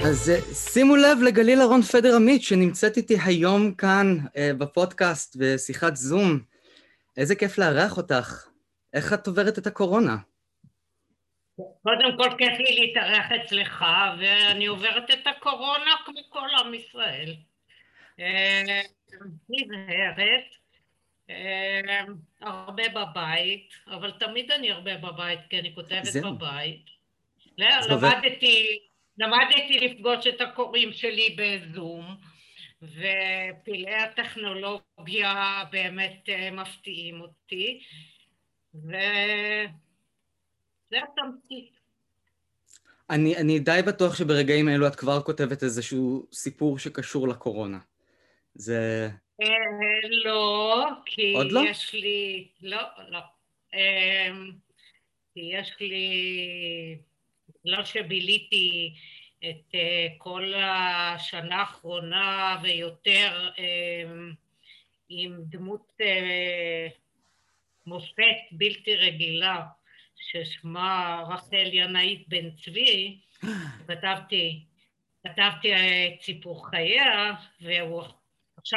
אז אה, שימו לב לגליל אהרון פדר עמית, שנמצאת איתי היום כאן אה, בפודקאסט בשיחת זום. איזה כיף לארח אותך. איך את עוברת את הקורונה? קודם כל כיף לי להתארח אצלך, ואני עוברת את הקורונה כמו כל עם ישראל. אה, נזהרת, הרבה בבית, אבל תמיד אני הרבה בבית, כי אני כותבת. בבית. למדתי, למדתי לפגוש את הקוראים שלי בזום, ופלאי הטכנולוגיה באמת אה, מפתיעים אותי, וזה התמצית. אני, אני די בטוח שברגעים אלו את כבר כותבת איזשהו סיפור שקשור לקורונה. זה... אה, לא, כי עוד לא? יש לי... לא, לא. אמ, כי יש לי... לא שביליתי את אה, כל השנה האחרונה ויותר אמ, עם דמות אה, מופת בלתי רגילה ששמה רחל ינאית בן צבי, כתבתי, כתבתי את סיפור חייה, והוא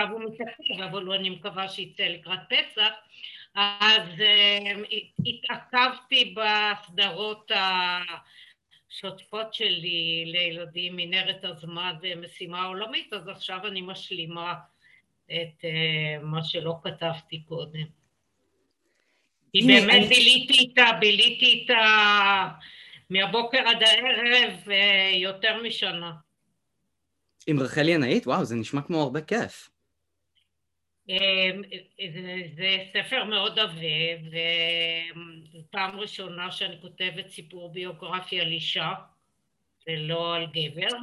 הוא מתעכב, אבל אני מקווה שיצא לקראת פסח, אז uh, התעכבתי בסדרות השוטפות שלי לילדים מנהרת הזמן ומשימה עולמית, אז עכשיו אני משלימה את uh, מה שלא כתבתי קודם. כי באמת ביליתי איתה, ביליתי איתה מהבוקר עד הערב uh, יותר משנה. עם רחל ינאית? וואו, זה נשמע כמו הרבה כיף. אמ, זה ספר מאוד עבה, וזו פעם ראשונה שאני כותבת סיפור ביוגרפי על אישה ולא על גבר,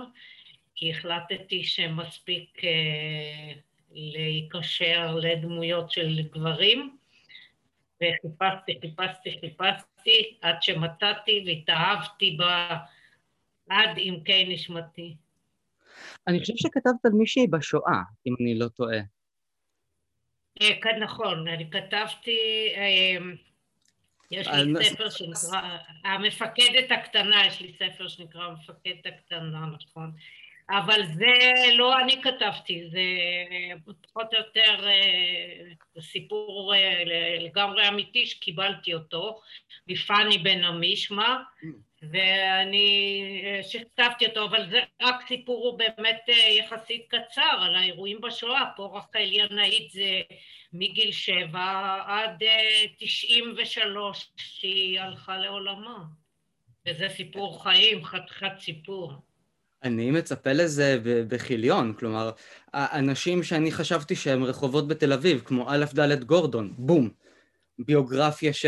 כי החלטתי שמספיק אה, להיקשר לדמויות של גברים, וחיפשתי, חיפשתי, חיפשתי, עד שמצאתי והתאהבתי בה עד עמקי נשמתי. אני חושב שכתבת על מישהי בשואה, אם אני לא טועה. אה, כן, נכון, אני כתבתי, אה, יש לי ספר שנקרא, המפקדת הקטנה, יש לי ספר שנקרא המפקדת הקטנה, נכון. אבל זה לא אני כתבתי, זה פחות או יותר אה, סיפור לגמרי אמיתי שקיבלתי אותו מפאני בן עמישמה, mm. ואני שכתבתי אותו, אבל זה רק סיפור באמת יחסית קצר על האירועים בשואה, פה רחל ינאית זה מגיל שבע עד תשעים ושלוש שהיא הלכה לעולמה, וזה סיפור חיים, חתיכת סיפור. אני מצפה לזה בכיליון, כלומר, האנשים שאני חשבתי שהם רחובות בתל אביב, כמו א' ד' גורדון, בום, ביוגרפיה ש...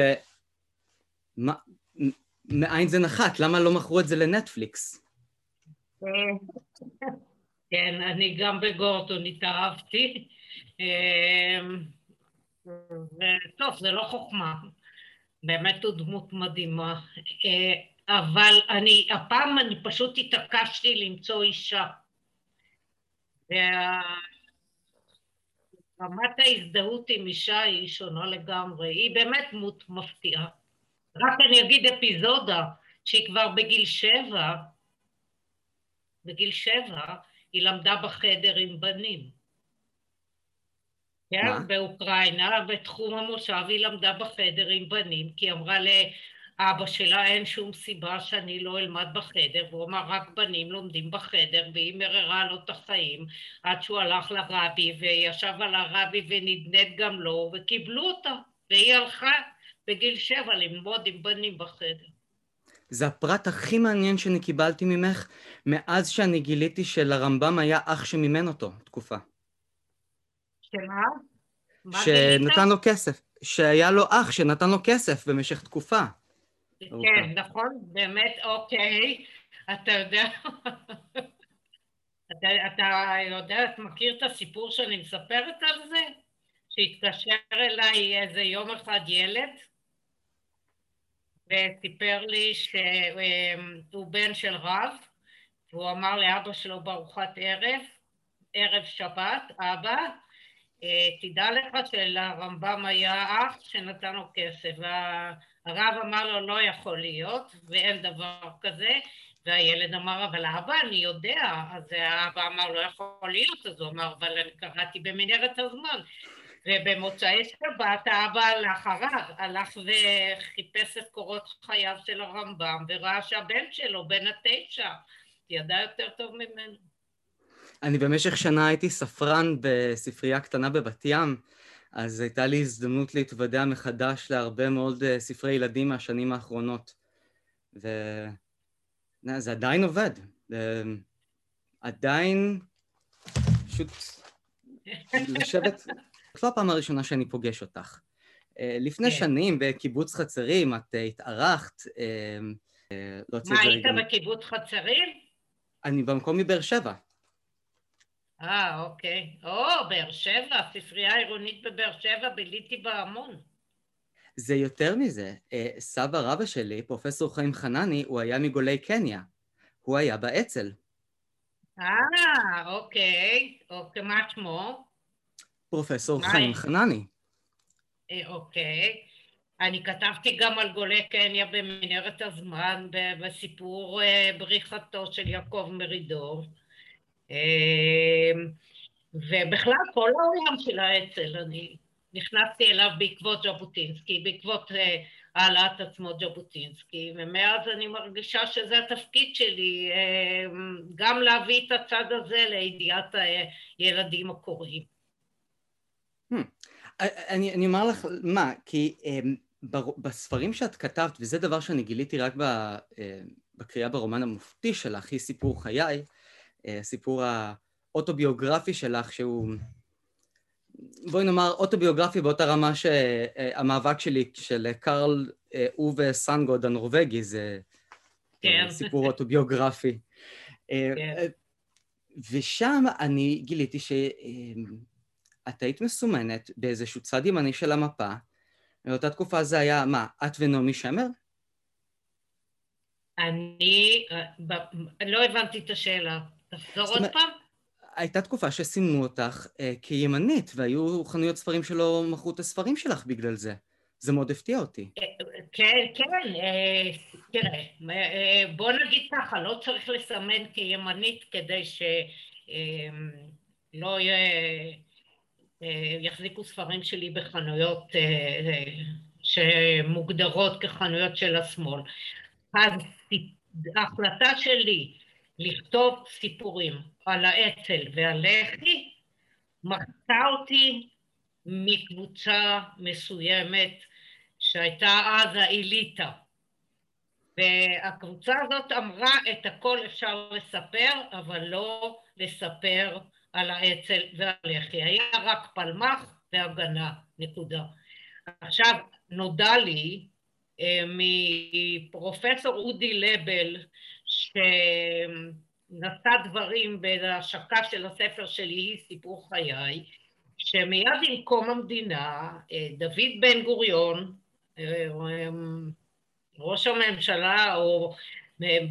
מה... מאין זה נחת? למה לא מכרו את זה לנטפליקס? כן, אני גם בגורדון התאהבתי. אמ, טוב, זה לא חוכמה. באמת הוא דמות מדהימה. אה, אבל אני, הפעם אני פשוט התעקשתי למצוא אישה. ורמת ההזדהות עם אישה היא שונה לגמרי. היא באמת דמות מפתיעה. רק אני אגיד אפיזודה, שהיא כבר בגיל שבע, בגיל שבע, היא למדה בחדר עם בנים. כן, באוקראינה, בתחום המושב היא למדה בחדר עם בנים, כי היא אמרה לאבא שלה אין שום סיבה שאני לא אלמד בחדר, והוא אמר רק בנים לומדים בחדר, והיא מררה לו את החיים עד שהוא הלך לרבי וישב על הרבי ונדנד גם לו, וקיבלו אותה, והיא הלכה בגיל שבע ללמוד עם בנים בחדר. זה הפרט הכי מעניין שאני קיבלתי ממך מאז שאני גיליתי שלרמב"ם היה אח שמימן אותו תקופה. שמה? שנתן לו כסף. שהיה לו אח שנתן לו כסף במשך תקופה. כן, נכון, באמת, אוקיי. אתה יודע, אתה, אתה יודע, אתה מכיר את הסיפור שאני מספרת על זה? שהתקשר אליי איזה יום אחד ילד וסיפר לי שהוא בן של רב, והוא אמר לאבא שלו בארוחת ערב, ערב שבת, אבא, תדע לך שלרמב"ם היה אח שנתן לו כסף, והרב אמר לו לא יכול להיות ואין דבר כזה, והילד אמר, אבל אבא, אני יודע. אז האבא אמר, לא יכול להיות, אז הוא אמר, אבל אני קראתי במנהרת הזמן. ובמוצאי שבת האבא הלך הרב, הלך וחיפש את קורות חייו של הרמב"ם וראה שהבן שלו בן התשע ידע יותר טוב ממנו. אני במשך שנה הייתי ספרן בספרייה קטנה בבת ים, אז הייתה לי הזדמנות להתוודע מחדש להרבה מאוד אה, ספרי ילדים מהשנים האחרונות. וזה עדיין עובד. עדיין פשוט לשבת... זו הפעם הראשונה שאני פוגש אותך. אה, לפני כן. שנים בקיבוץ חצרים את אה, התארחת, לא מה, היית בקיבוץ חצרים? אני במקום מבאר שבע. אה, אוקיי. או, באר שבע, הספרייה העירונית בבאר שבע, ביליתי בה המון. זה יותר מזה. סבא רבא שלי, פרופסור חיים חנני, הוא היה מגולי קניה. הוא היה באצ"ל. אה, אוקיי. אוקיי, מה שמו? פרופסור חיים חנני. אה, אוקיי. אני כתבתי גם על גולי קניה במנהרת הזמן, בסיפור אה, בריחתו של יעקב מרידור. אמ, ובכלל כל העולם של האצ"ל, אני נכנסתי אליו בעקבות ז'בוטינסקי, בעקבות אה, העלאת עצמו ז'בוטינסקי, ומאז אני מרגישה שזה התפקיד שלי, גם להביא את הצד הזה לידיעת הילדים הקוראים. Hmm. אני, אני אומר לך מה, כי um, בספרים שאת כתבת, וזה דבר שאני גיליתי רק uh, בקריאה ברומן המופתי שלך, היא סיפור חיי, הסיפור האוטוביוגרפי שלך, שהוא, בואי נאמר, אוטוביוגרפי באותה רמה שהמאבק שלי של קרל אובה סנגוד הנורבגי, זה כן. סיפור אוטוביוגרפי. כן. ושם אני גיליתי שאת היית מסומנת באיזשהו צד ימני של המפה, באותה תקופה זה היה, מה, את ונעמי שמר? אני לא הבנתי את השאלה. תחזור עוד פעם. הייתה תקופה שסימנו אותך אה, כימנית, והיו חנויות ספרים שלא מכרו את הספרים שלך בגלל זה. זה מאוד הפתיע אותי. אה, כן, כן, אה, תראה, אה, בוא נגיד ככה, לא צריך לסמן כימנית כדי שלא אה, יהיה, אה, יחזיקו ספרים שלי בחנויות אה, שמוגדרות כחנויות של השמאל. אז ההחלטה שלי לכתוב סיפורים על האצ"ל והלח"י, מחקה אותי מקבוצה מסוימת שהייתה אז האליטה. והקבוצה הזאת אמרה את הכל אפשר לספר, אבל לא לספר על האצ"ל והלח"י. היה רק פלמ"ח והגנה, נקודה. עכשיו, נודע לי אה, מפרופסור אודי לבל, שנשא דברים בהשקה של הספר שלי, סיפור חיי, שמיד עם קום המדינה, אה, דוד בן גוריון, אה, ראש הממשלה, או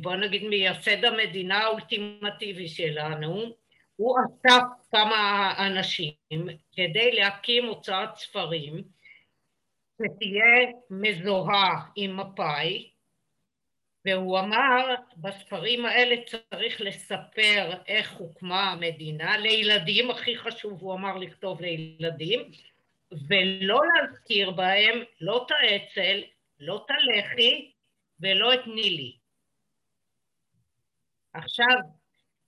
בוא נגיד מייסד המדינה האולטימטיבי שלנו, הוא אסף כמה אנשים כדי להקים הוצאת ספרים שתהיה מזוהה עם מפא"י, והוא אמר, בספרים האלה צריך לספר איך הוקמה המדינה, לילדים, הכי חשוב הוא אמר לכתוב לילדים, ולא להזכיר בהם לא את האצ"ל, לא את הלח"י ולא את נילי. עכשיו,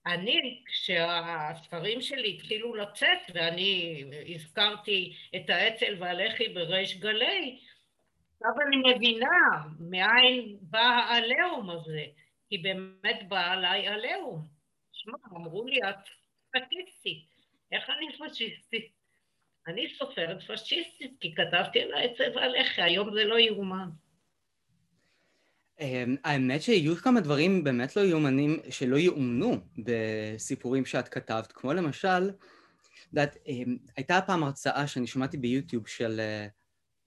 אני, כשהספרים שלי התחילו לצאת, ואני הזכרתי את האצ"ל והלח"י בריש גלי, עכשיו אני מבינה מאין בא העליהום הזה, כי באמת בא עליי עליהום. שמע, אמרו לי, את פשיסטית. איך אני פשיסטית? אני סופרת פשיסטית, כי כתבתי על האצ"ל והלח"י, היום זה לא יאומן. אמ, האמת שיהיו כמה דברים באמת לא יאומנים, שלא יאומנו בסיפורים שאת כתבת, כמו למשל, יודעת, אמ, הייתה פעם הרצאה שאני שמעתי ביוטיוב של אה,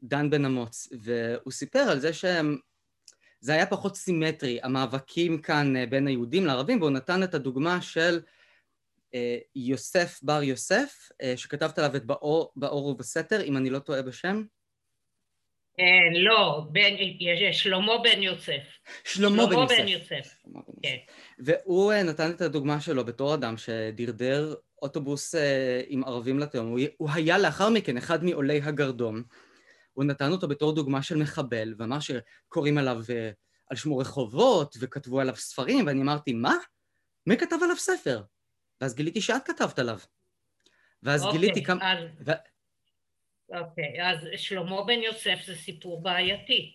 דן בן אמוץ, והוא סיפר על זה שהם... זה היה פחות סימטרי, המאבקים כאן אה, בין היהודים לערבים, והוא נתן את הדוגמה של אה, יוסף בר יוסף, שכתבת עליו את באור, באור ובסתר, אם אני לא טועה בשם. אה, לא, בן, שלמה בן יוסף. שלמה בן יוסף. בן יוסף. כן. והוא אה, נתן את הדוגמה שלו בתור אדם שדרדר אוטובוס אה, עם ערבים לתהום. הוא, הוא היה לאחר מכן אחד מעולי הגרדום. הוא נתן אותו בתור דוגמה של מחבל, ואמר שקוראים עליו על שמו רחובות, וכתבו עליו ספרים, ואני אמרתי, מה? מי כתב עליו ספר? ואז גיליתי שאת כתבת עליו. ואז okay, אוקיי, גיליתי כמה... אז... ו... אוקיי, אז שלמה בן יוסף זה סיפור בעייתי,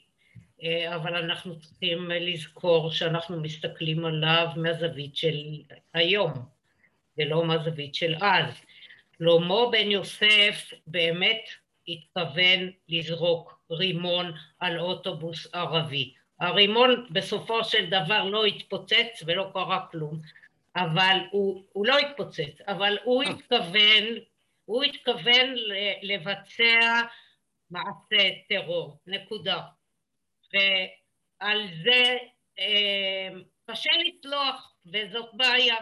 אה, אבל אנחנו צריכים לזכור שאנחנו מסתכלים עליו מהזווית של היום, ולא מהזווית של אז. שלמה בן יוסף באמת התכוון לזרוק רימון על אוטובוס ערבי. הרימון בסופו של דבר לא התפוצץ ולא קרה כלום, אבל הוא, הוא לא התפוצץ, אבל הוא אה. התכוון הוא התכוון לבצע מעשה טרור, נקודה. ועל זה אה, קשה לסלוח, וזאת בעיה.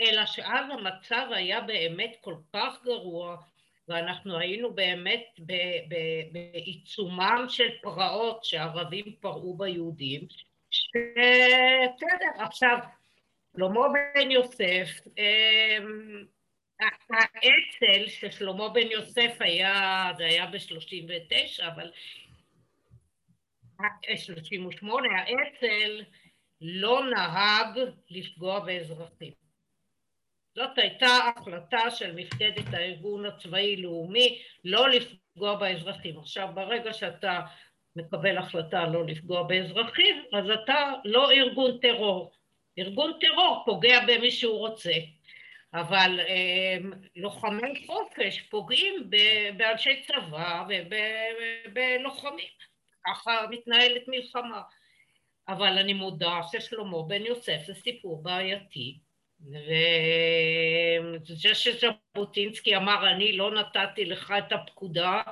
אלא שאז המצב היה באמת כל כך גרוע, ואנחנו היינו באמת בעיצומם של פרעות שערבים פרעו ביהודים, שבסדר, עכשיו, שלמה בן יוסף, אה, האצ"ל ששלמה בן יוסף היה, זה היה ב-39, אבל 38, האצ"ל לא נהג לפגוע באזרחים. זאת הייתה החלטה של מפקדת הארגון הצבאי-לאומי לא לפגוע באזרחים. עכשיו, ברגע שאתה מקבל החלטה לא לפגוע באזרחים, אז אתה לא ארגון טרור. ארגון טרור פוגע במי שהוא רוצה. אבל אה, לוחמי חופש פוגעים באנשי צבא ובלוחמים, ככה מתנהלת מלחמה. אבל אני מודה ששלמה בן יוסף זה סיפור בעייתי, וזה שז'בוטינסקי אמר אני לא נתתי לך את הפקודה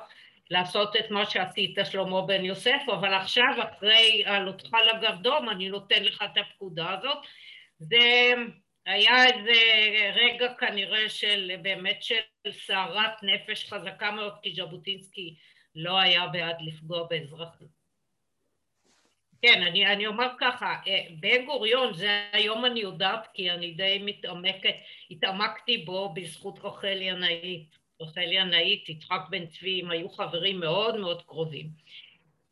לעשות את מה שעשית שלמה בן יוסף, אבל עכשיו אחרי עלותך לגרדום אני נותן לך את הפקודה הזאת, זה היה איזה רגע כנראה של באמת של סערת נפש חזקה מאוד, כי ז'בוטינסקי לא היה בעד לפגוע באזרחים. כן, אני, אני אומר ככה, אה, בן גוריון, זה היום אני יודעת כי אני די מתעמקת, התעמקתי בו בזכות רחל ינאית. רחל ינאית, יצחק בן צבי, הם היו חברים מאוד מאוד קרובים.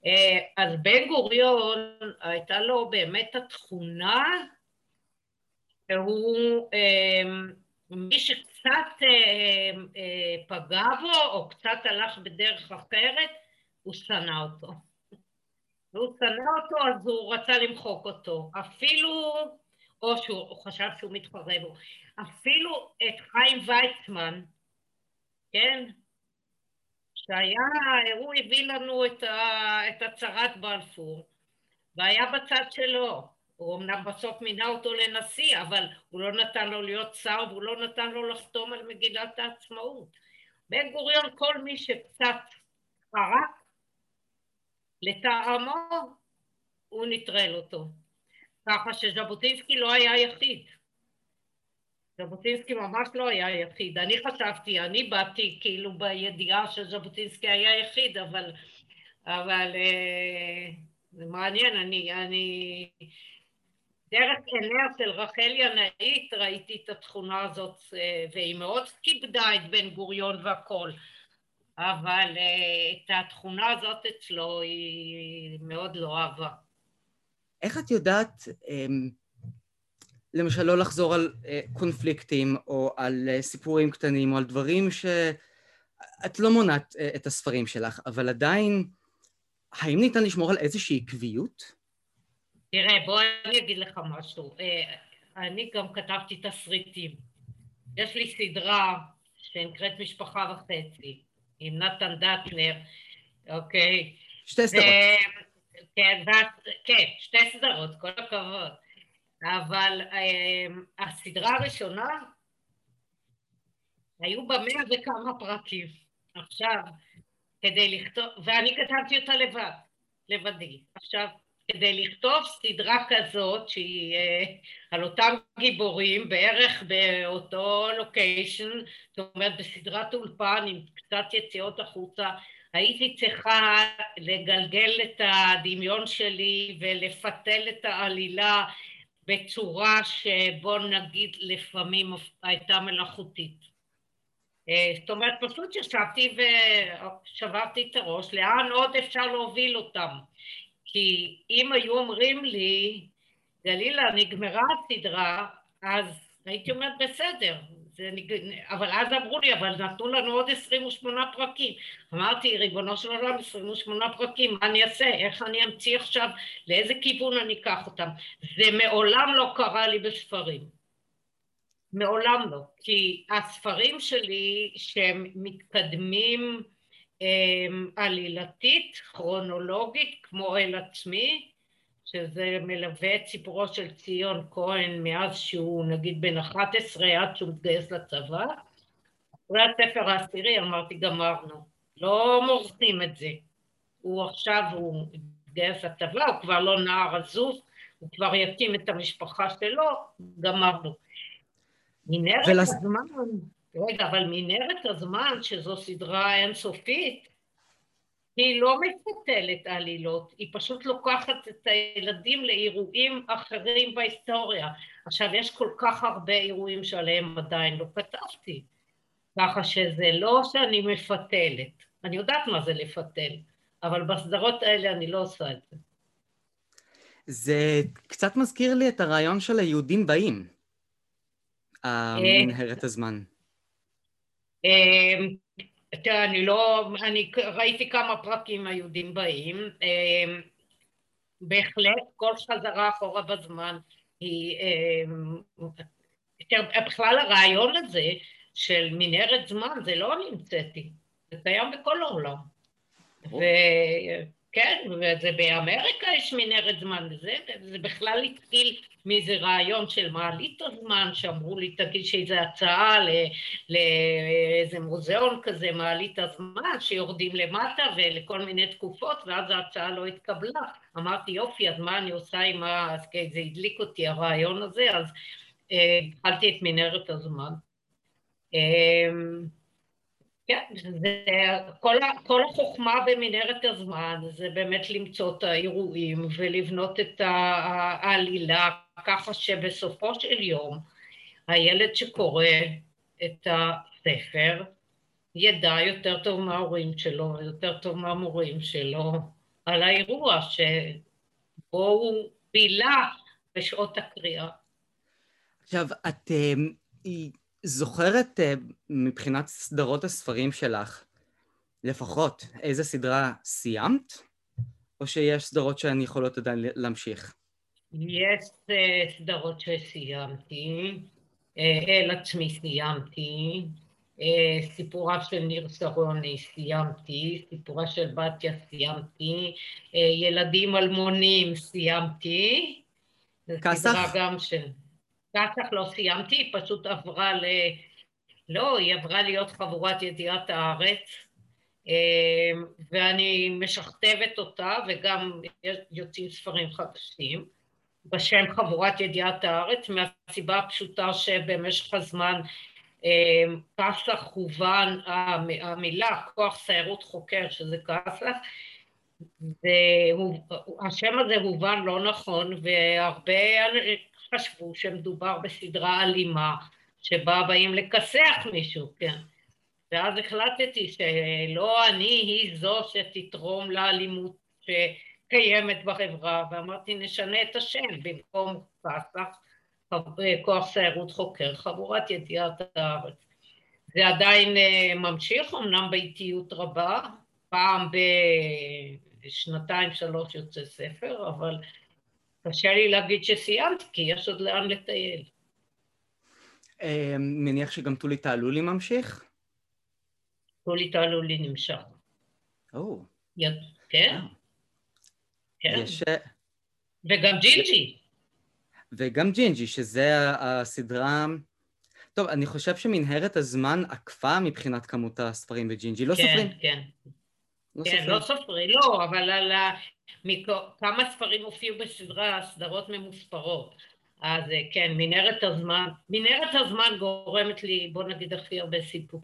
אה, אז בן גוריון, הייתה לו באמת התכונה שהוא אמ, מי שקצת אמ, אה, פגע בו או קצת הלך בדרך אחרת, הוא שנא אותו. והוא שנא אותו אז הוא רצה למחוק אותו. אפילו, או שהוא חשב שהוא מתחרה בו, אפילו את חיים ויצמן, כן? שהיה, הוא הביא לנו את, ה, את הצהרת בלפור, והיה בצד שלו. הוא אמנם בסוף מינה אותו לנשיא, אבל הוא לא נתן לו להיות שר והוא לא נתן לו לחתום על מגילת העצמאות. בן גוריון, כל מי שקצת חרק לטעמו, הוא נטרל אותו. ככה שז'בוטינסקי לא היה יחיד. ז'בוטינסקי ממש לא היה יחיד. אני חשבתי, אני באתי כאילו בידיעה שז'בוטינסקי היה יחיד, אבל, אבל אה, זה מעניין, אני, אני דרך עיניה של רחל ינאית ראיתי את התכונה הזאת, אה, והיא מאוד כיבדה את בן גוריון והכול, אבל אה, את התכונה הזאת אצלו היא מאוד לא אהבה. איך את יודעת, אמ, למשל, לא לחזור על אה, קונפליקטים או על סיפורים קטנים או על דברים שאת לא מונעת את הספרים שלך, אבל עדיין, האם ניתן לשמור על איזושהי עקביות? תראה, בוא אני אגיד לך משהו. אה, אני גם כתבתי תסריטים. יש לי סדרה שנקראת משפחה וחצי, עם נתן דטנר, אוקיי? שתי סדרות. כן, כן, שתי סדרות, כל הכבוד. אבל אה, הסדרה הראשונה, היו בה מאה וכמה פרקים. עכשיו, כדי לכתוב, ואני כתבתי אותה לבד, לבדי. עכשיו, כדי לכתוב סדרה כזאת שהיא אה, על אותם גיבורים בערך באותו לוקיישן, זאת אומרת בסדרת אולפן עם קצת יציאות החוצה, הייתי צריכה לגלגל את הדמיון שלי ולפתל את העלילה בצורה שבוא נגיד לפעמים הייתה מלאכותית. אה, זאת אומרת, פשוט ישבתי ושברתי את הראש, לאן עוד אפשר להוביל אותם? כי אם היו אומרים לי, גלילה, נגמרה הסדרה, אז הייתי אומרת, בסדר, נג... אבל אז אמרו לי, אבל נתנו לנו עוד 28 פרקים. אמרתי, ריבונו של עולם, 28 פרקים, מה אני אעשה? איך אני אמציא עכשיו? לאיזה כיוון אני אקח אותם? זה מעולם לא קרה לי בספרים. מעולם לא, כי הספרים שלי שהם מתקדמים עלילתית, כרונולוגית, כמו אל עצמי, שזה מלווה את סיפורו של ציון כהן מאז שהוא נגיד בן 11 עד שהוא מתגייס לצבא. אחרי הספר העשירי אמרתי גמרנו, לא מורחים את זה. הוא עכשיו, הוא מתגייס לצבא, הוא כבר לא נער עזוב, הוא כבר יקים את המשפחה שלו, גמרנו. מנהרת ולס... הזמן, רגע, אבל מנהרת הזמן, שזו סדרה אינסופית, היא לא מפתלת עלילות, היא פשוט לוקחת את הילדים לאירועים אחרים בהיסטוריה. עכשיו, יש כל כך הרבה אירועים שעליהם עדיין לא כתבתי, ככה שזה לא שאני מפתלת. אני יודעת מה זה לפתל, אבל בסדרות האלה אני לא עושה את זה. זה קצת מזכיר לי את הרעיון של היהודים באים. מנהרת הזמן? אמ, תראה, אני לא... אני ראיתי כמה פרקים היהודים באים. אמ, בהחלט כל חזרה אחורה בזמן היא... אמ, בכלל הרעיון הזה של מנהרת זמן, זה לא אני המצאתי, זה קיים בכל העולם. וכן, וזה באמריקה יש מנהרת זמן, וזה, זה בכלל התחיל מאיזה רעיון של מעלית הזמן, שאמרו לי, תגיד שאיזו הצעה לאיזה מוזיאון כזה, מעלית הזמן, שיורדים למטה ולכל מיני תקופות, ואז ההצעה לא התקבלה. אמרתי, יופי, אז מה אני עושה עם ה... אז זה הדליק אותי הרעיון הזה, אז אה, התחלתי את מנהרת הזמן. אה, כן, כל, החוכמה במנהרת הזמן זה באמת למצוא את האירועים ולבנות את העלילה ככה שבסופו של יום הילד שקורא את הספר ידע יותר טוב מההורים שלו ויותר טוב מהמורים שלו על האירוע שבו הוא בילה בשעות הקריאה. עכשיו, את אה, זוכרת אה, מבחינת סדרות הספרים שלך, לפחות איזה סדרה סיימת? או שיש סדרות שהן יכולות עדיין להמשיך? יש אה, סדרות שסיימתי, אה, אל עצמי סיימתי, סיפורה של ניר שרוני סיימתי, סיפורה של בתיה סיימתי, ילדים אלמונים סיימתי. כסח? גם של... כסח לא סיימתי, היא פשוט עברה ל... לא, היא עברה להיות חבורת ידיעת הארץ, אמ, ואני משכתבת אותה, וגם יוצאים ספרים חדשים, בשם חבורת ידיעת הארץ, מהסיבה הפשוטה שבמשך הזמן אמ, כסח הובן, המילה כוח סיירות חוקר, שזה כסח, והשם הזה הובן לא נכון, והרבה חשבו שמדובר בסדרה אלימה, שבה באים לכסח מישהו, כן. ואז החלטתי שלא אני היא זו שתתרום לאלימות שקיימת בחברה, ואמרתי נשנה את השם במקום פסח, כוח סיירות חוקר, חבורת ידיעת הארץ. זה עדיין אה, ממשיך, אמנם באיטיות רבה, פעם בשנתיים שלוש יוצא ספר, אבל קשה לי להגיד שסיימתי, כי יש עוד לאן לטייל. אה, מניח שגם טולי תעלולי ממשיך? טולי תעלולי נמשך. או. כן. כן. אה, וגם ג'ינג'י. וגם ג'ינג'י, שזה הסדרה... טוב, אני חושב שמנהרת הזמן עקפה מבחינת כמות הספרים בג'ינג'י, לא כן, סופרים. כן, כן. לא כן, לא סופרים, לא, אבל על ה... כמה ספרים הופיעו בסדרה, סדרות ממוספרות. אז אה, כן, מנהרת הזמן, מנהרת הזמן גורמת לי, בוא נגיד, הכי הרבה סיפור.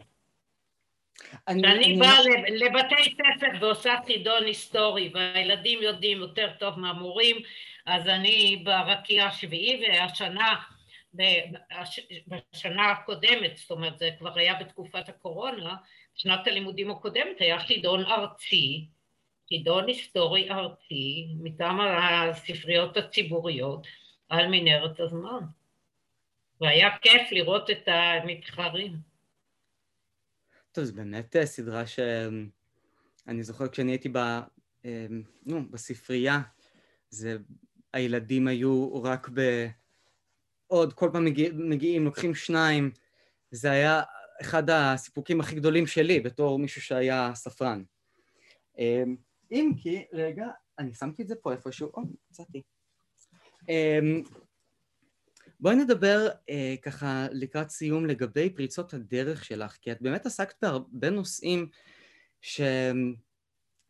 כשאני באה לבתי ספר ועושה חידון היסטורי והילדים יודעים יותר טוב מהמורים אז אני ברקיע השביעי והשנה בשנה הקודמת, זאת אומרת זה כבר היה בתקופת הקורונה, שנת הלימודים הקודמת היה חידון ארצי, חידון היסטורי ארצי מטעם הספריות הציבוריות על מנהרת הזמן והיה כיף לראות את המתחרים. טוב, זו באמת אה, סדרה שאני זוכר כשאני הייתי ב... אה, נו, בספרייה, זה... הילדים היו רק ב... עוד, כל פעם מגיע, מגיעים, לוקחים שניים. זה היה אחד הסיפוקים הכי גדולים שלי בתור מישהו שהיה ספרן. אה, אם כי, רגע, אני שמתי את זה פה איפשהו, או, מצאתי. בואי נדבר אה, ככה לקראת סיום לגבי פריצות הדרך שלך, כי את באמת עסקת בהרבה נושאים שהם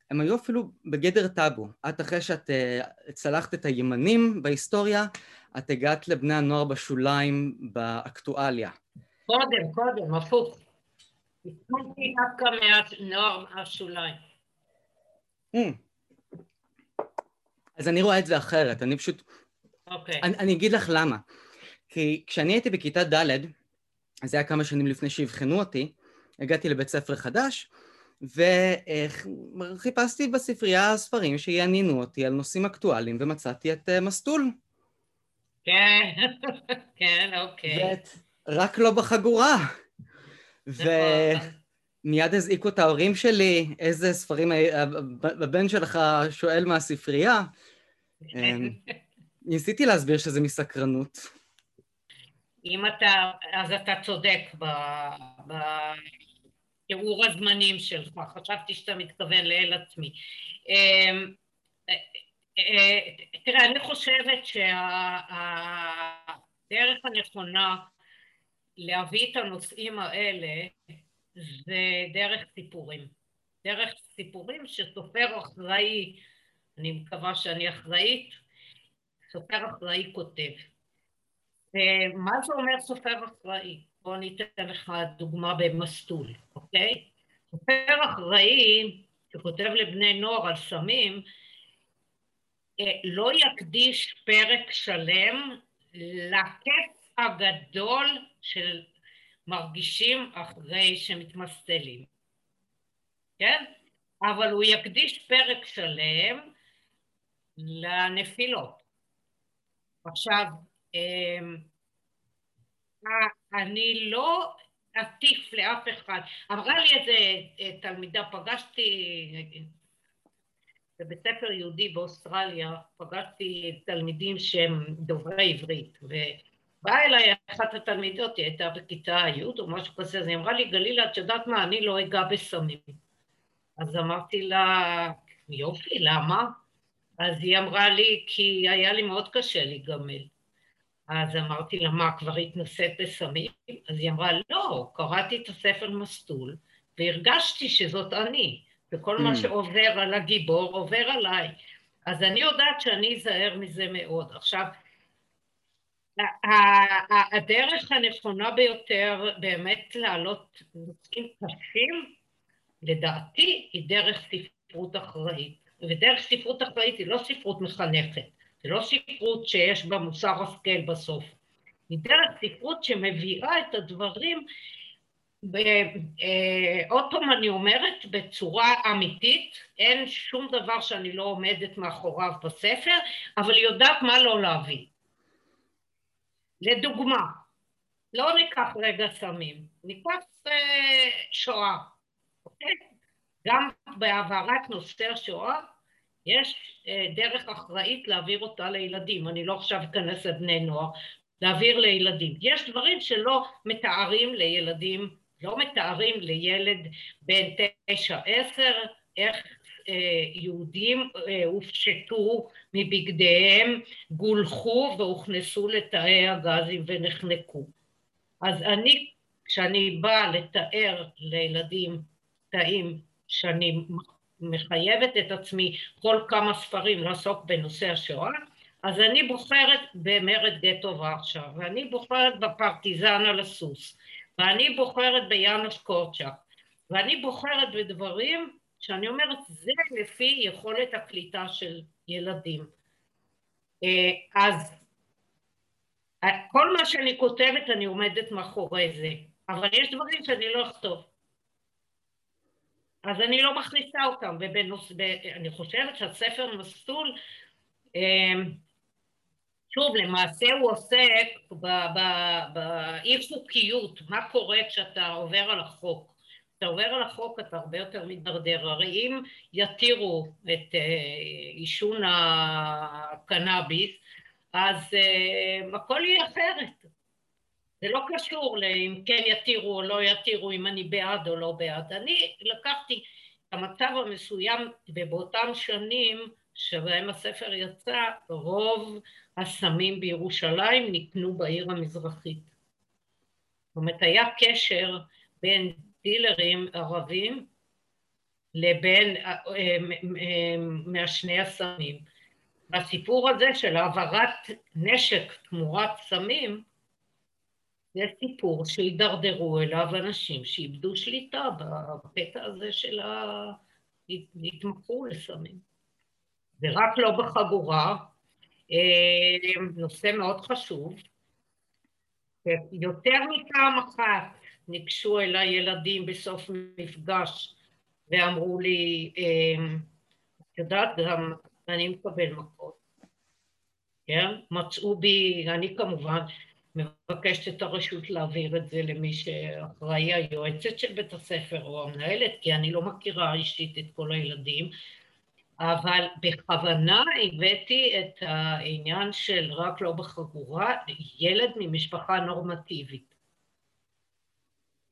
היו אפילו בגדר טאבו. את אחרי שאת אה, צלחת את הימנים בהיסטוריה, את הגעת לבני הנוער בשוליים באקטואליה. קודם, קודם, הפוך. התחלתי דווקא מהנוער השוליים. Mm. אז אני רואה את זה אחרת, אני פשוט... אוקיי. Okay. אני, אני אגיד לך למה. כי כשאני הייתי בכיתה ד', זה היה כמה שנים לפני שאבחנו אותי, הגעתי לבית ספר חדש, וחיפשתי בספרייה ספרים שיעניינו אותי על נושאים אקטואליים, ומצאתי את אה, מסטול. כן, כן, אוקיי. ואת רק לא בחגורה. ומיד הזעיקו את ההורים שלי, איזה ספרים הבן שלך שואל מהספרייה. אמ, ניסיתי להסביר שזה מסקרנות. אם אתה, אז אתה צודק בתיאור הזמנים שלך, חשבתי שאתה מתכוון לאל עצמי. אמ, תראה, אני חושבת שהדרך הנכונה להביא את הנושאים האלה זה דרך סיפורים. דרך סיפורים שסופר אחראי, אני מקווה שאני אחראית, סופר אחראי כותב. מה זה אומר סופר אחראי? בוא אני אתן לך דוגמה במסטול, אוקיי? סופר אחראי שכותב לבני נוער על סמים אה, לא יקדיש פרק שלם לכיף הגדול של מרגישים אחרי שמתמסטלים, כן? אבל הוא יקדיש פרק שלם לנפילות. עכשיו, אמ, אני לא אטיף לאף אחד. אמרה לי איזה אה, תלמידה, פגשתי בבית ספר יהודי באוסטרליה, פגשתי תלמידים שהם דוברי עברית, ובאה אליי אחת התלמידות, היא הייתה בכיתה י' או משהו כזה, אז היא אמרה לי, גלילה, את יודעת מה, אני לא אגע בסמים. אז אמרתי לה, יופי, למה? אז היא אמרה לי, כי היה לי מאוד קשה להיגמל. אז אמרתי לה, מה, כבר התנסית בסמים? אז היא אמרה, לא, קראתי את הספר מסטול, והרגשתי שזאת אני, וכל מה mm. שעובר על הגיבור עובר עליי. אז אני יודעת שאני אזהר מזה מאוד. עכשיו, הדרך הנכונה ביותר באמת להעלות נושאים קשים, לדעתי, היא דרך ספרות אחראית. ודרך ספרות אחראית היא לא ספרות מחנכת. זה לא ספרות שיש בה מוסר השכל בסוף. היא דרך ספרות שמביאה את הדברים, אה, עוד פעם אני אומרת, בצורה אמיתית, אין שום דבר שאני לא עומדת מאחוריו בספר, אבל היא יודעת מה לא להביא. לדוגמה, לא ניקח רגע סמים, ניקח אה, שואה, אוקיי? גם בהעברת נושא השואה יש אה, דרך אחראית להעביר אותה לילדים, אני לא עכשיו אכנס לבני נוער, להעביר לילדים. יש דברים שלא מתארים לילדים, לא מתארים לילד בן תשע עשר, איך יהודים אה, הופשטו מבגדיהם, גולחו והוכנסו לתאי הגזים ונחנקו. אז אני, כשאני באה לתאר לילדים תאים שאני מחייבת את עצמי כל כמה ספרים לעסוק בנושא השואה, אז אני בוחרת במרד גטו ורשה, ואני בוחרת בפרטיזן על הסוס, ואני בוחרת ביאנוש קורצ'אק, ואני בוחרת בדברים שאני אומרת, זה לפי יכולת הקליטה של ילדים. אה, אז כל מה שאני כותבת אני עומדת מאחורי זה, אבל יש דברים שאני לא אכתוב. אז אני לא מכניסה אותם, ואני חושבת שהספר מסלול, אה, שוב, למעשה הוא עוסק באי חוקיות, מה קורה כשאתה עובר על החוק. כשאתה עובר על החוק אתה הרבה יותר מידרדר, הרי אם יתירו את אה, עישון הקנאביס, אז uh, הכל יהיה אחרת. זה לא קשור לאם כן יתירו או לא יתירו, אם אני בעד או לא בעד. אני לקחתי את המצב המסוים, ובאותם שנים שבהם הספר יצא, רוב הסמים בירושלים נקנו בעיר המזרחית. זאת אומרת, היה קשר בין דילרים ערבים לבין אה, אה, מעשני הסמים. והסיפור הזה של העברת נשק תמורת סמים, זה סיפור שהידרדרו אליו אנשים שאיבדו שליטה בקטע הזה של ה... התמכרו לסמים. זה רק לא בחגורה, אה, נושא מאוד חשוב. יותר מפעם אחת ניגשו אליי ילדים בסוף מפגש ואמרו לי, אה, את יודעת, גם אני מקבל מכות, כן? מצאו בי, אני כמובן מבקשת את הרשות להעביר את זה למי שאחראי היועצת של בית הספר או המנהלת, כי אני לא מכירה אישית את כל הילדים, אבל בכוונה הבאתי את העניין של רק לא בחגורה, ילד ממשפחה נורמטיבית.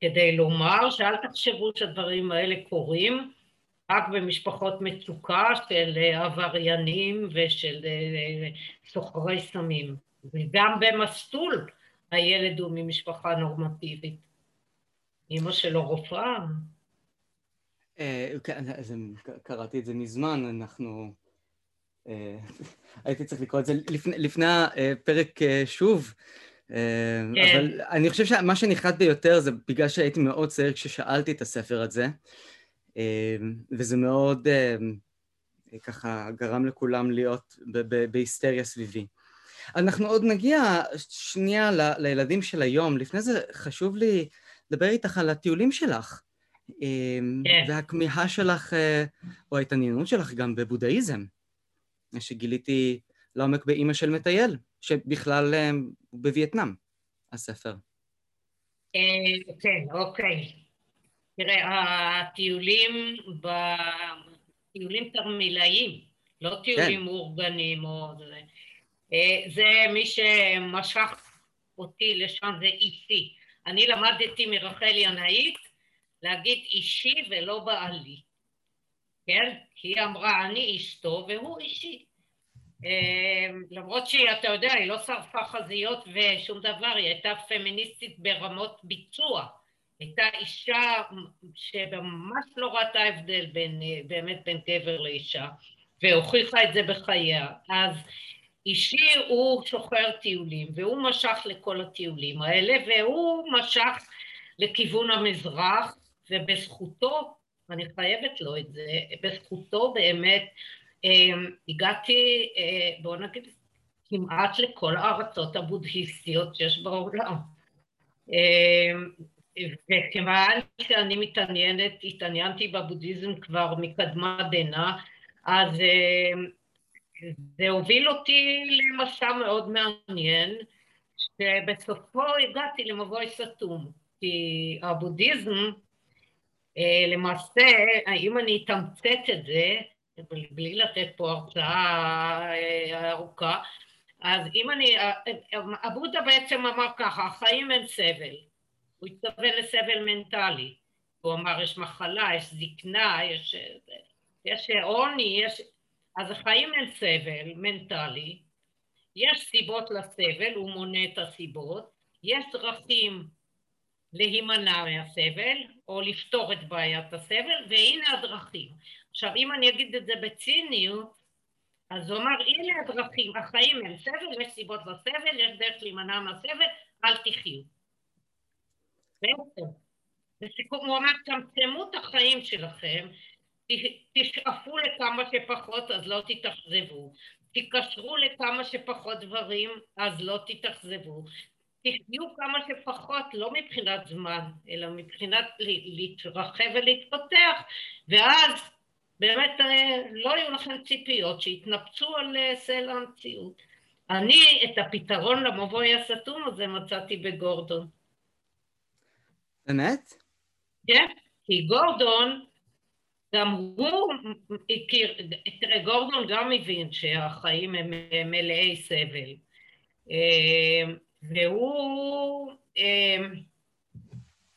כדי לומר שאל תחשבו שהדברים האלה קורים, רק במשפחות מצוקה של עבריינים ושל אה, סוחרי סמים. וגם במסלול הילד הוא ממשפחה נורמטיבית. אמא שלו רופאה. אה, כן, קראתי את זה מזמן, אנחנו... אה, הייתי צריך לקרוא את זה לפני הפרק שוב. כן. אבל אני חושב שמה שנחרט ביותר זה בגלל שהייתי מאוד צעיר כששאלתי את הספר הזה. אמ, וזה מאוד אמ, ככה גרם לכולם להיות בהיסטריה סביבי. אנחנו עוד נגיע שנייה ל- לילדים של היום. לפני זה חשוב לי לדבר איתך על הטיולים שלך. כן. והכמיהה שלך, אה, או ההתעניינות שלך גם בבודהיזם, שגיליתי לעומק באימא של מטייל, שבכלל הוא בווייטנאם, הספר. אה, כן, אוקיי. תראה, הטיולים, טיולים תרמילאיים, לא טיולים כן. מאורגנים או זה. אה, זה מי שמשך אותי לשם זה אישי. אני למדתי מרחל ינאית להגיד אישי ולא בעלי, כן? כי היא אמרה אני אשתו והוא אישי. אה, למרות שהיא, אתה יודע, היא לא שרפה חזיות ושום דבר, היא הייתה פמיניסטית ברמות ביצוע. הייתה אישה שממש לא ראתה הבדל בין, באמת בין גבר לאישה, והוכיחה את זה בחייה. אז אישי הוא שוחר טיולים, והוא משך לכל הטיולים האלה, והוא משך לכיוון המזרח, ובזכותו, אני חייבת לו את זה, בזכותו באמת אמ, הגעתי, אה, בואו נגיד, כמעט לכל הארצות הבודהיסטיות שיש בעולם. אמ, וכיוון שאני מתעניינת, התעניינתי בבודהיזם כבר מקדמת דנא, אז אה, זה הוביל אותי למסע מאוד מעניין, שבסופו הגעתי למבוי סתום, כי הבודהיזם אה, למעשה, אם אני אתמצת את זה, בלי לתת פה הרצאה אה, ארוכה, אז אם אני, הבודה בעצם אמר ככה, החיים הם סבל, הוא התכוון לסבל מנטלי. הוא אמר, יש מחלה, יש זקנה, יש, יש עוני, יש... אז החיים הם סבל מנטלי, יש סיבות לסבל, הוא מונה את הסיבות, יש דרכים להימנע מהסבל, או לפתור את בעיית הסבל, והנה הדרכים. עכשיו, אם אני אגיד את זה בציניות, אז הוא אמר, הנה הדרכים, החיים הם סבל, יש סיבות לסבל, יש דרך להימנע מהסבל, אל תחיו. בעצם. לסיכום, הוא אמר, צמצמו את החיים שלכם, תשאפו לכמה שפחות, אז לא תתאכזבו. תיקשרו לכמה שפחות דברים, אז לא תתאכזבו. תחיו כמה שפחות, לא מבחינת זמן, אלא מבחינת להתרחב ולהתפתח, ואז באמת אה, לא יהיו לכם ציפיות שיתנפצו על אה, סלע המציאות. אני את הפתרון למבוי הסתום הזה מצאתי בגורדון. באמת? כן, כי גורדון, גם הוא הכיר, תראה, גורדון גם מבין שהחיים הם מלאי סבל. אה, והוא,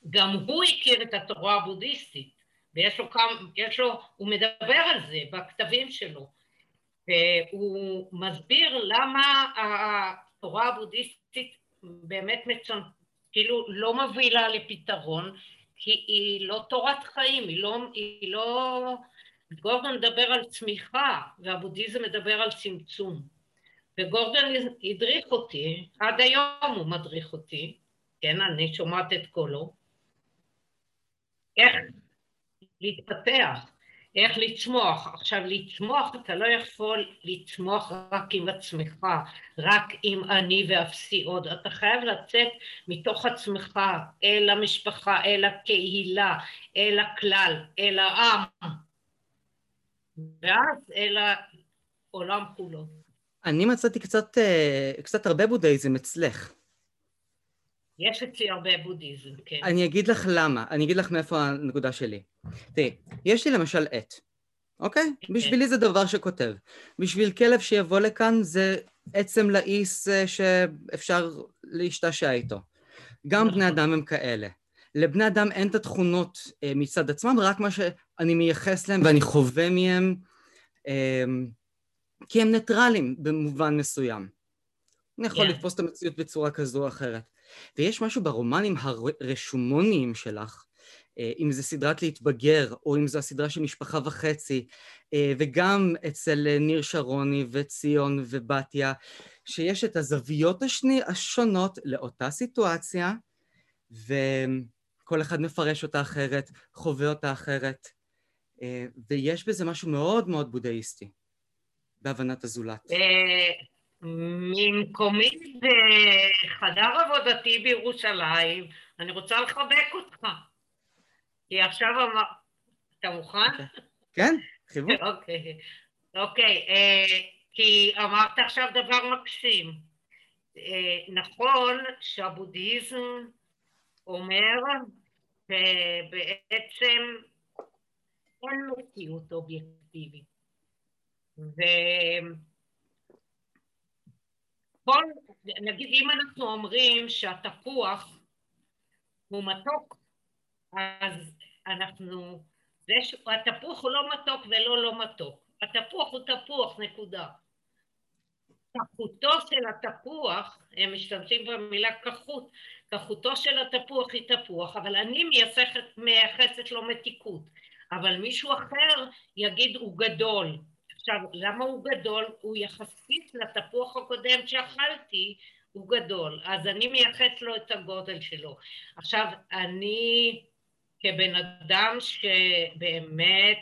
גם הוא הכיר את התורה הבודהיסטית. ויש לו כמה, יש לו, הוא מדבר על זה בכתבים שלו, והוא מסביר למה התורה הבודהיסטית באמת מצונ... כאילו לא מובילה לפתרון, כי היא לא תורת חיים, היא לא, היא לא... גורדון מדבר על צמיחה, והבודהיזם מדבר על צמצום. וגורדון הדריך אותי, עד היום הוא מדריך אותי, כן, אני שומעת את קולו, איך להתפתח, איך לצמוח. עכשיו, לצמוח, אתה לא יכול לצמוח רק עם עצמך, רק עם אני ואפסי עוד. אתה חייב לצאת מתוך עצמך אל המשפחה, אל הקהילה, אל הכלל, אל העם, ואז אל העולם כולו. אני מצאתי קצת, אה, קצת הרבה בודהיזם אצלך. יש אצלי הרבה בודהיזם, כן. אני אגיד לך למה, אני אגיד לך מאיפה הנקודה שלי. תראי, יש לי למשל עט, אוקיי? כן. בשבילי זה דבר שכותב. בשביל כלב שיבוא לכאן זה עצם לעיס אה, שאפשר להשתעשע איתו. גם בני נכון. אדם הם כאלה. לבני אדם אין את התכונות אה, מצד עצמם, רק מה שאני מייחס להם ואני חווה מהם, אה, כי הם ניטרלים במובן מסוים. אני יכול yeah. כן. לתפוס את המציאות בצורה כזו או אחרת. ויש משהו ברומנים הרשומוניים שלך, אה, אם זה סדרת להתבגר, או אם זו הסדרה של משפחה וחצי, אה, וגם אצל ניר שרוני וציון ובתיה, שיש את הזוויות השני, השונות לאותה סיטואציה, וכל אחד מפרש אותה אחרת, חווה אותה אחרת, אה, ויש בזה משהו מאוד מאוד בודהיסטי, בהבנת הזולת. ממקומי בחדר עבודתי בירושלים, אני רוצה לחבק אותך. כי עכשיו אמר... אתה מוכן? אוקיי. כן, חיבוק. אוקיי, אוקיי, אה, כי אמרת עכשיו דבר מקסים. אה, נכון שהבודהיזם אומר שבעצם אין מציאות אובייקטיבית. כל, נגיד אם אנחנו אומרים שהתפוח הוא מתוק, אז אנחנו, זה התפוח הוא לא מתוק ולא לא מתוק, התפוח הוא תפוח, נקודה. כחותו של התפוח, הם משתמשים במילה כחות, כחותו של התפוח היא תפוח, אבל אני מייחסת לו מתיקות, אבל מישהו אחר יגיד הוא גדול, עכשיו, למה הוא גדול? הוא יחסית לתפוח הקודם שאכלתי, הוא גדול, אז אני מייחס לו את הגודל שלו. עכשיו, אני כבן אדם שבאמת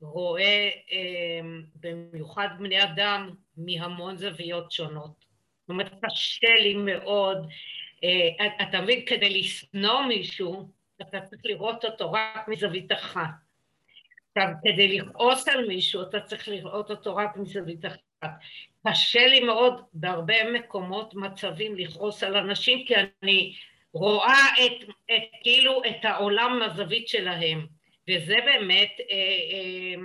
רואה אה, במיוחד בני אדם מהמון זוויות שונות. זאת אומרת, קשה לי מאוד, אה, אתה מבין, כדי לשנוא מישהו, אתה צריך לראות אותו רק מזווית אחת. עכשיו, כדי לכעוס על מישהו, אתה צריך לראות אותו רק מזווית אחת. קשה לי מאוד בהרבה מקומות, מצבים, לכעוס על אנשים, כי אני רואה את, את כאילו את העולם מהזווית שלהם, וזה באמת אה, אה,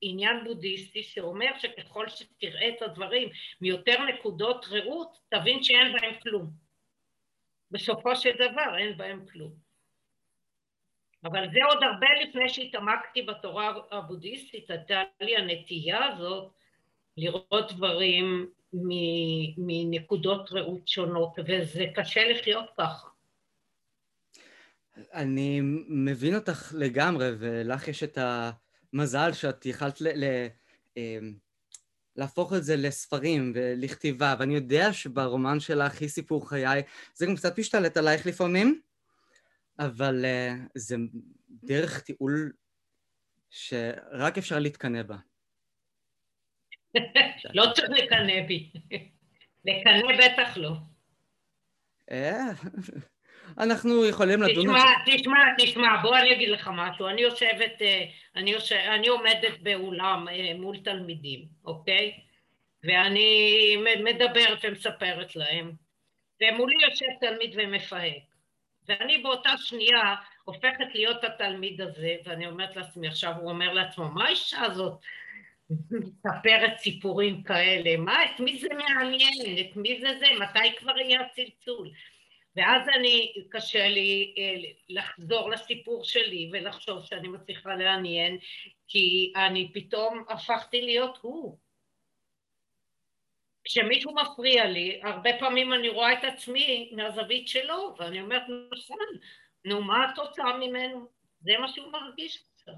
עניין בודהיסטי שאומר שככל שתראה את הדברים מיותר נקודות ראות, תבין שאין בהם כלום. בסופו של דבר אין בהם כלום. אבל זה עוד הרבה לפני שהתעמקתי בתורה הבודהיסטית, הייתה לי הנטייה הזאת לראות דברים מנקודות ראות שונות, וזה קשה לחיות ככה. אני מבין אותך לגמרי, ולך יש את המזל שאת יכלת ל... ל... אמ, להפוך את זה לספרים ולכתיבה, ואני יודע שברומן שלך היא סיפור חיי, זה גם קצת משתלט עלייך לפעמים, אבל uh, זה דרך טיעול שרק אפשר להתקנא בה. לא צריך לקנא בי. לקנא בטח לא. אה, אנחנו יכולים לדון... תשמע, תשמע, תשמע, בוא אני אגיד לך משהו. אני יושבת, אה, אני, יושב, אני עומדת באולם מול תלמידים, אוקיי? ואני מדברת ומספרת להם, ומולי יושב תלמיד ומפהק. ואני באותה שנייה הופכת להיות התלמיד הזה, ואני אומרת לעצמי, עכשיו הוא אומר לעצמו, מה האישה הזאת מספרת סיפורים כאלה? מה, את מי זה מעניין? את מי זה זה? מתי כבר יהיה הצלצול? ואז אני, קשה לי אה, לחזור לסיפור שלי ולחשוב שאני מצליחה לעניין, כי אני פתאום הפכתי להיות הוא. כשמישהו מפריע לי, הרבה פעמים אני רואה את עצמי מהזווית שלו, ואני אומרת, נכון, נו, מה התוצאה ממנו? זה מה שהוא מרגיש עכשיו.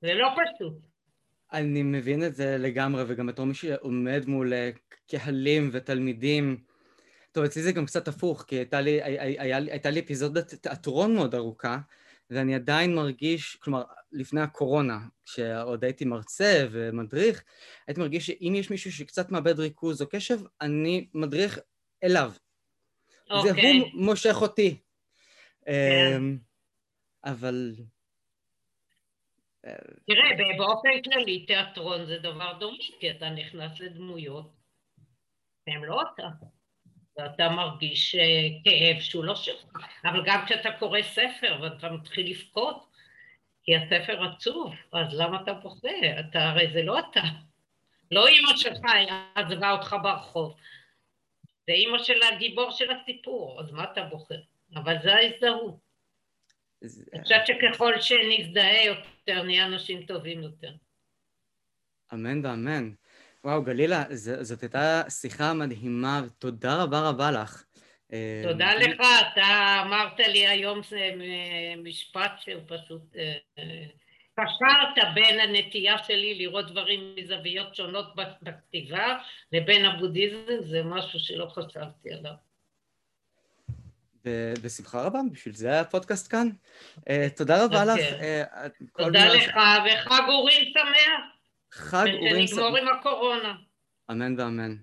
זה לא פשוט. אני מבין את זה לגמרי, וגם בתור מי שעומד מול אה, קהלים ותלמידים, טוב, אצלי זה גם קצת הפוך, כי הייתה לי, הייתה לי אפיזודת תיאטרון מאוד ארוכה, ואני עדיין מרגיש, כלומר, לפני הקורונה, כשעוד הייתי מרצה ומדריך, הייתי מרגיש שאם יש מישהו שקצת מאבד ריכוז או קשב, אני מדריך אליו. Okay. זה אוקיי. הוא מושך אותי. Yeah. כן. אמ, אבל... תראה, באופן כללי תיאטרון זה דבר דומה, כי אתה נכנס לדמויות והן לא אתה. ואתה מרגיש אה, כאב שהוא לא שלך, אבל גם כשאתה קורא ספר ואתה מתחיל לבכות, כי הספר עצוב, אז למה אתה בוכה? אתה, הרי זה לא אתה. לא אימא שלך עזבה אותך ברחוב, זה אימא של הגיבור של הסיפור, אז מה אתה בוכה? אבל זה ההזדהות. אני חושבת שככל שנזדהה יותר, נהיה אנשים טובים יותר. אמן ואמן. וואו, גלילה, זאת הייתה שיחה מדהימה, ותודה רבה רבה לך. תודה אה, לך, אתה אמרת לי היום משפט שהוא פשוט... אה, קשרת בין הנטייה שלי לראות דברים מזוויות שונות בכתיבה לבין הבודהיזם, זה משהו שלא חשבתי עליו. בשמחה רבה, בשביל זה הפודקאסט כאן. אה, תודה רבה לך. תודה לך, וחג אורים שמח. חג אורים שמח. ושנגמור עם הקורונה. אמן ואמן.